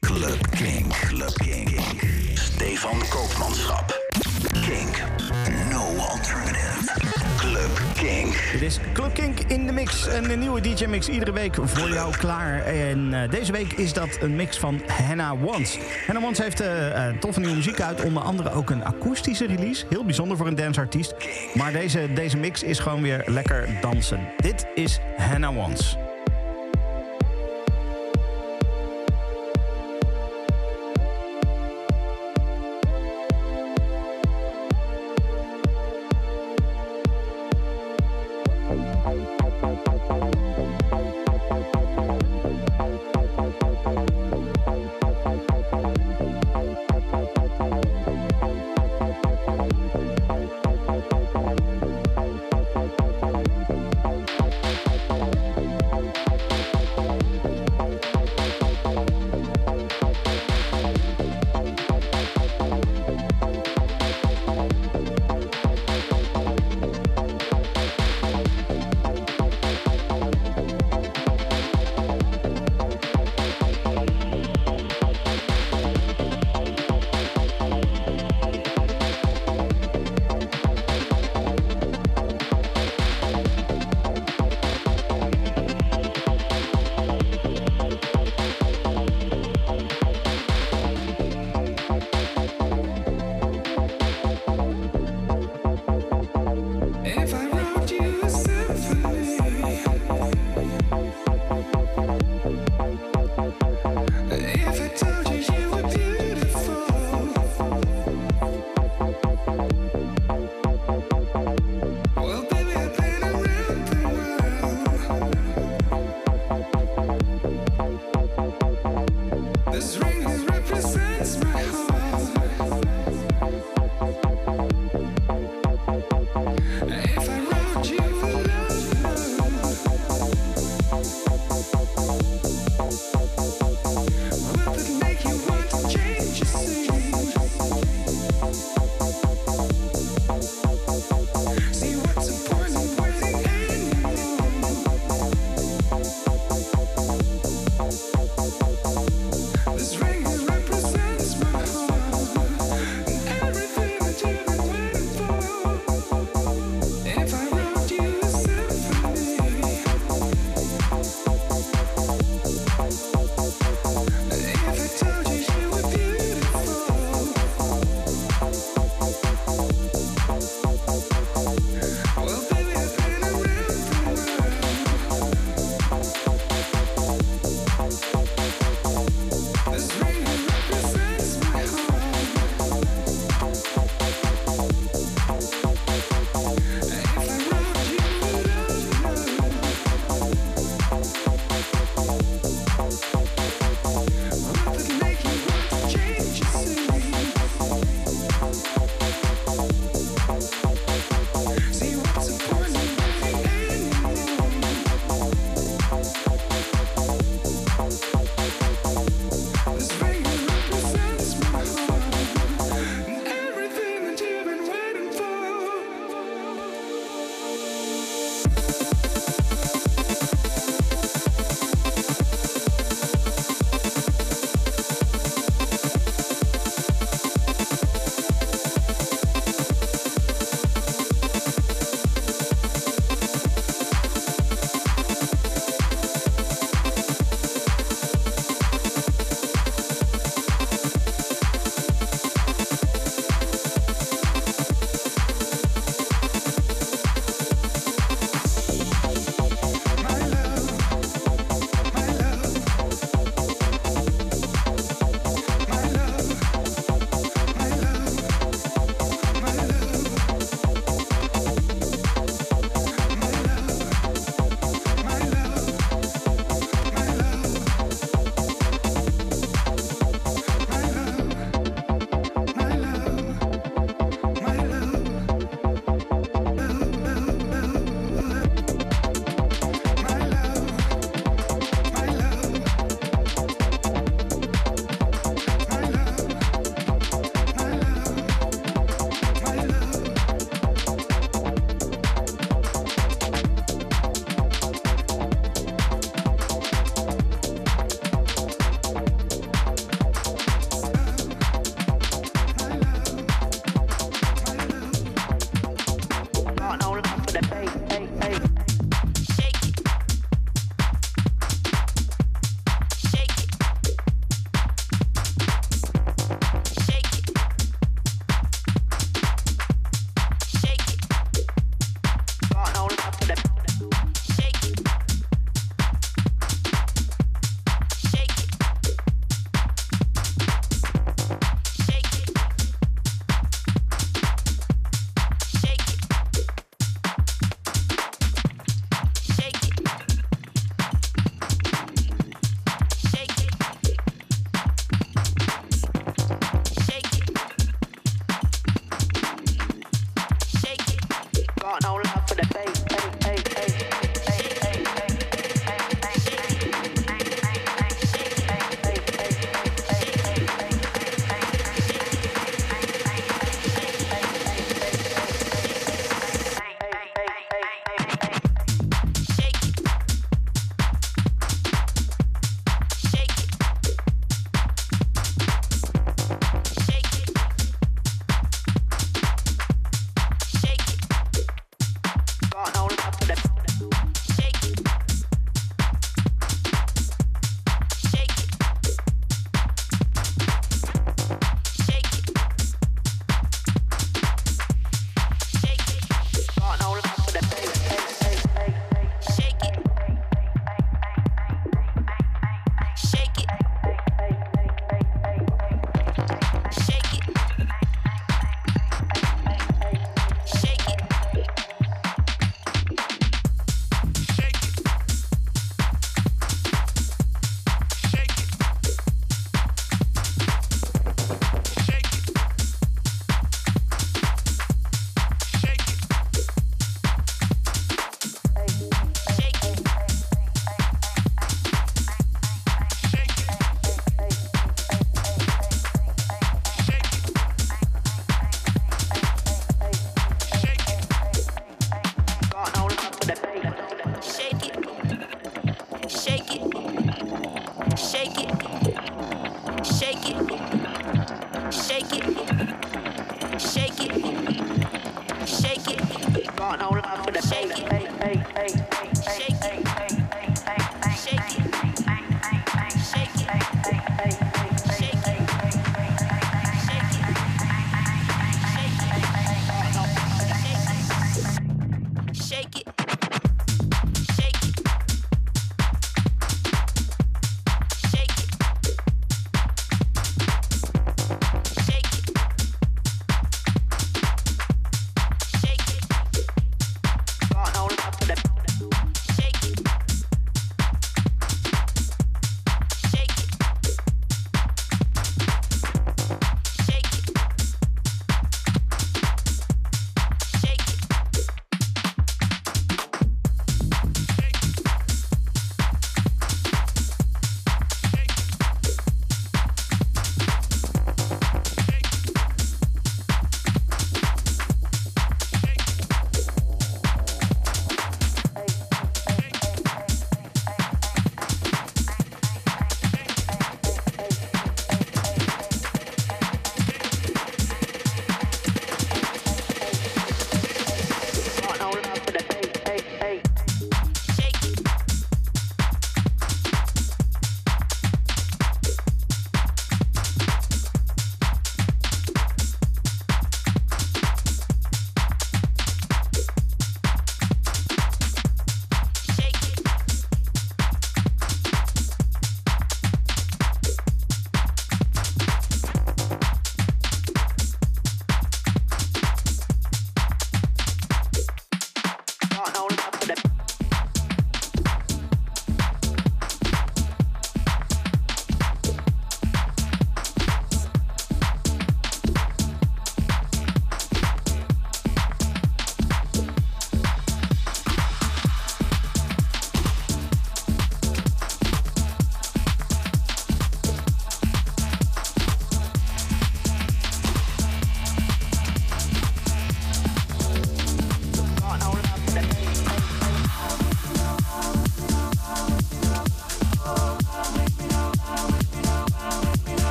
Club Kink. Club Kink. Stefan Koopmanschap. Kink. No alternative. Club Kink. Dit is Club Kink in de mix. Een nieuwe DJ-mix iedere week voor jou klaar. En eh, deze week is dat een mix van Hannah Wants. Hannah Wants heeft eh, eh, toffe nieuwe muziek uit. Onder andere ook een akoestische release. Heel bijzonder voor een danceartiest. Maar deze, deze mix is gewoon weer lekker dansen. Dit is Hannah Wants.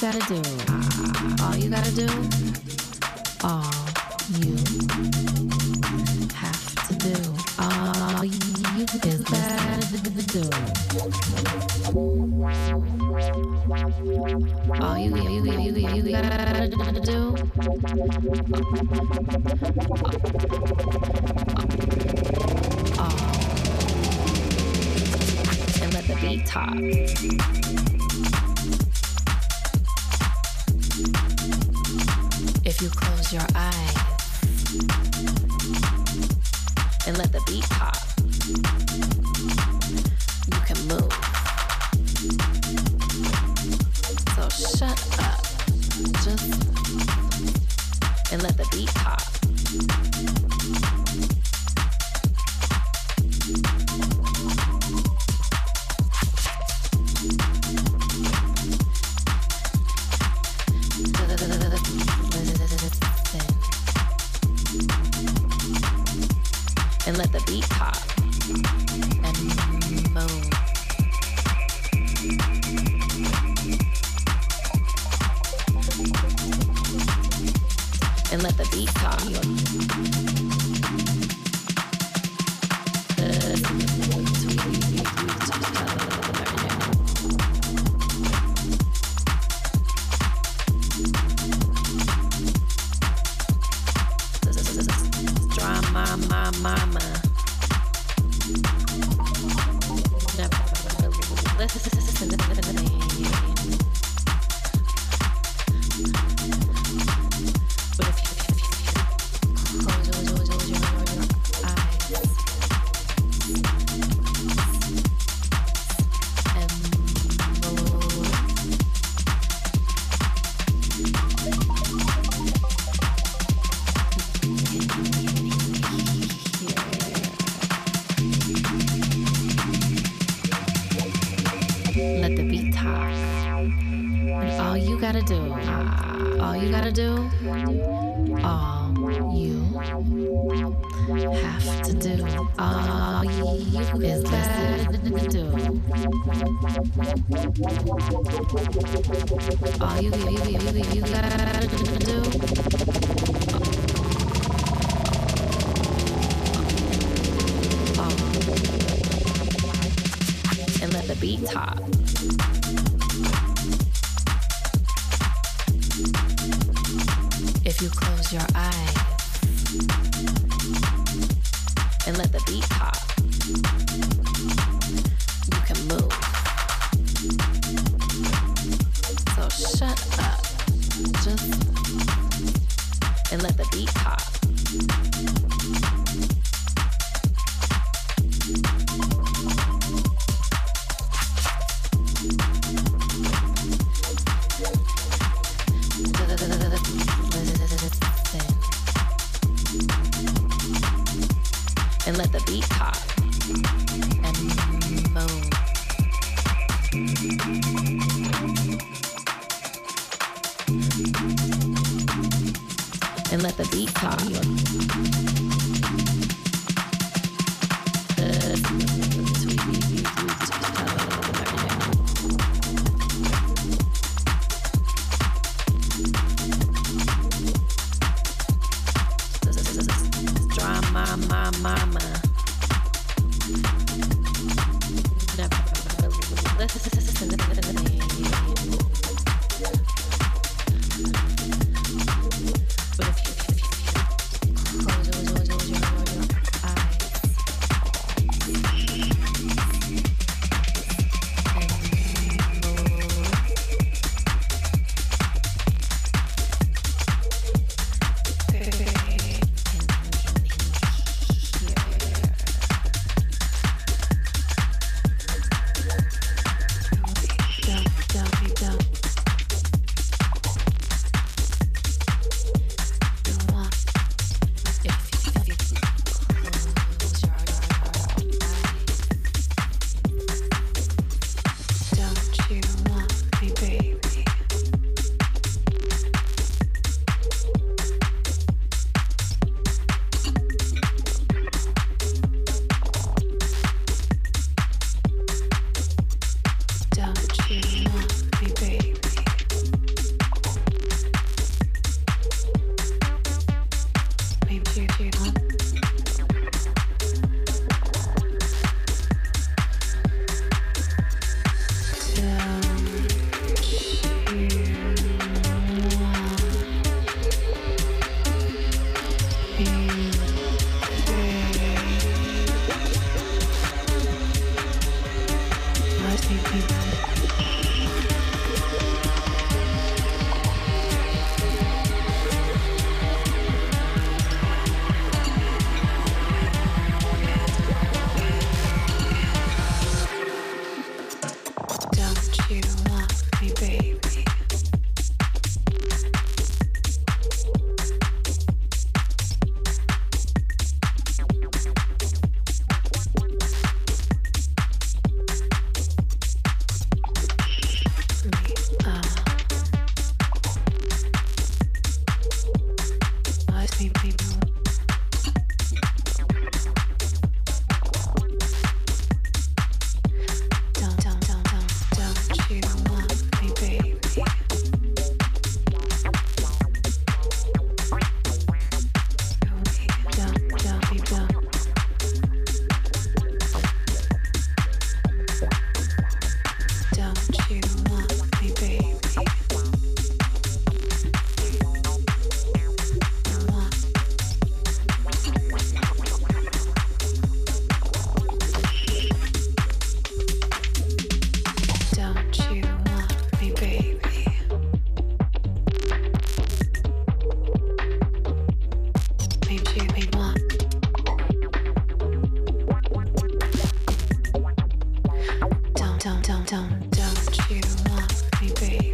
you gotta do, all you gotta do, all you have to do, all you is gotta do. All you, you, you, you, you gotta do. All. And let the beat talk. my mama. and let the beat pop and moan. And let the beat pop. baby.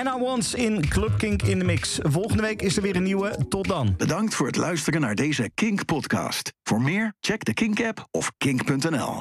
Hannah Wants in Club Kink in de Mix. Volgende week is er weer een nieuwe. Tot dan. Bedankt voor het luisteren naar deze Kink-podcast. Voor meer, check de Kink-app of kink.nl.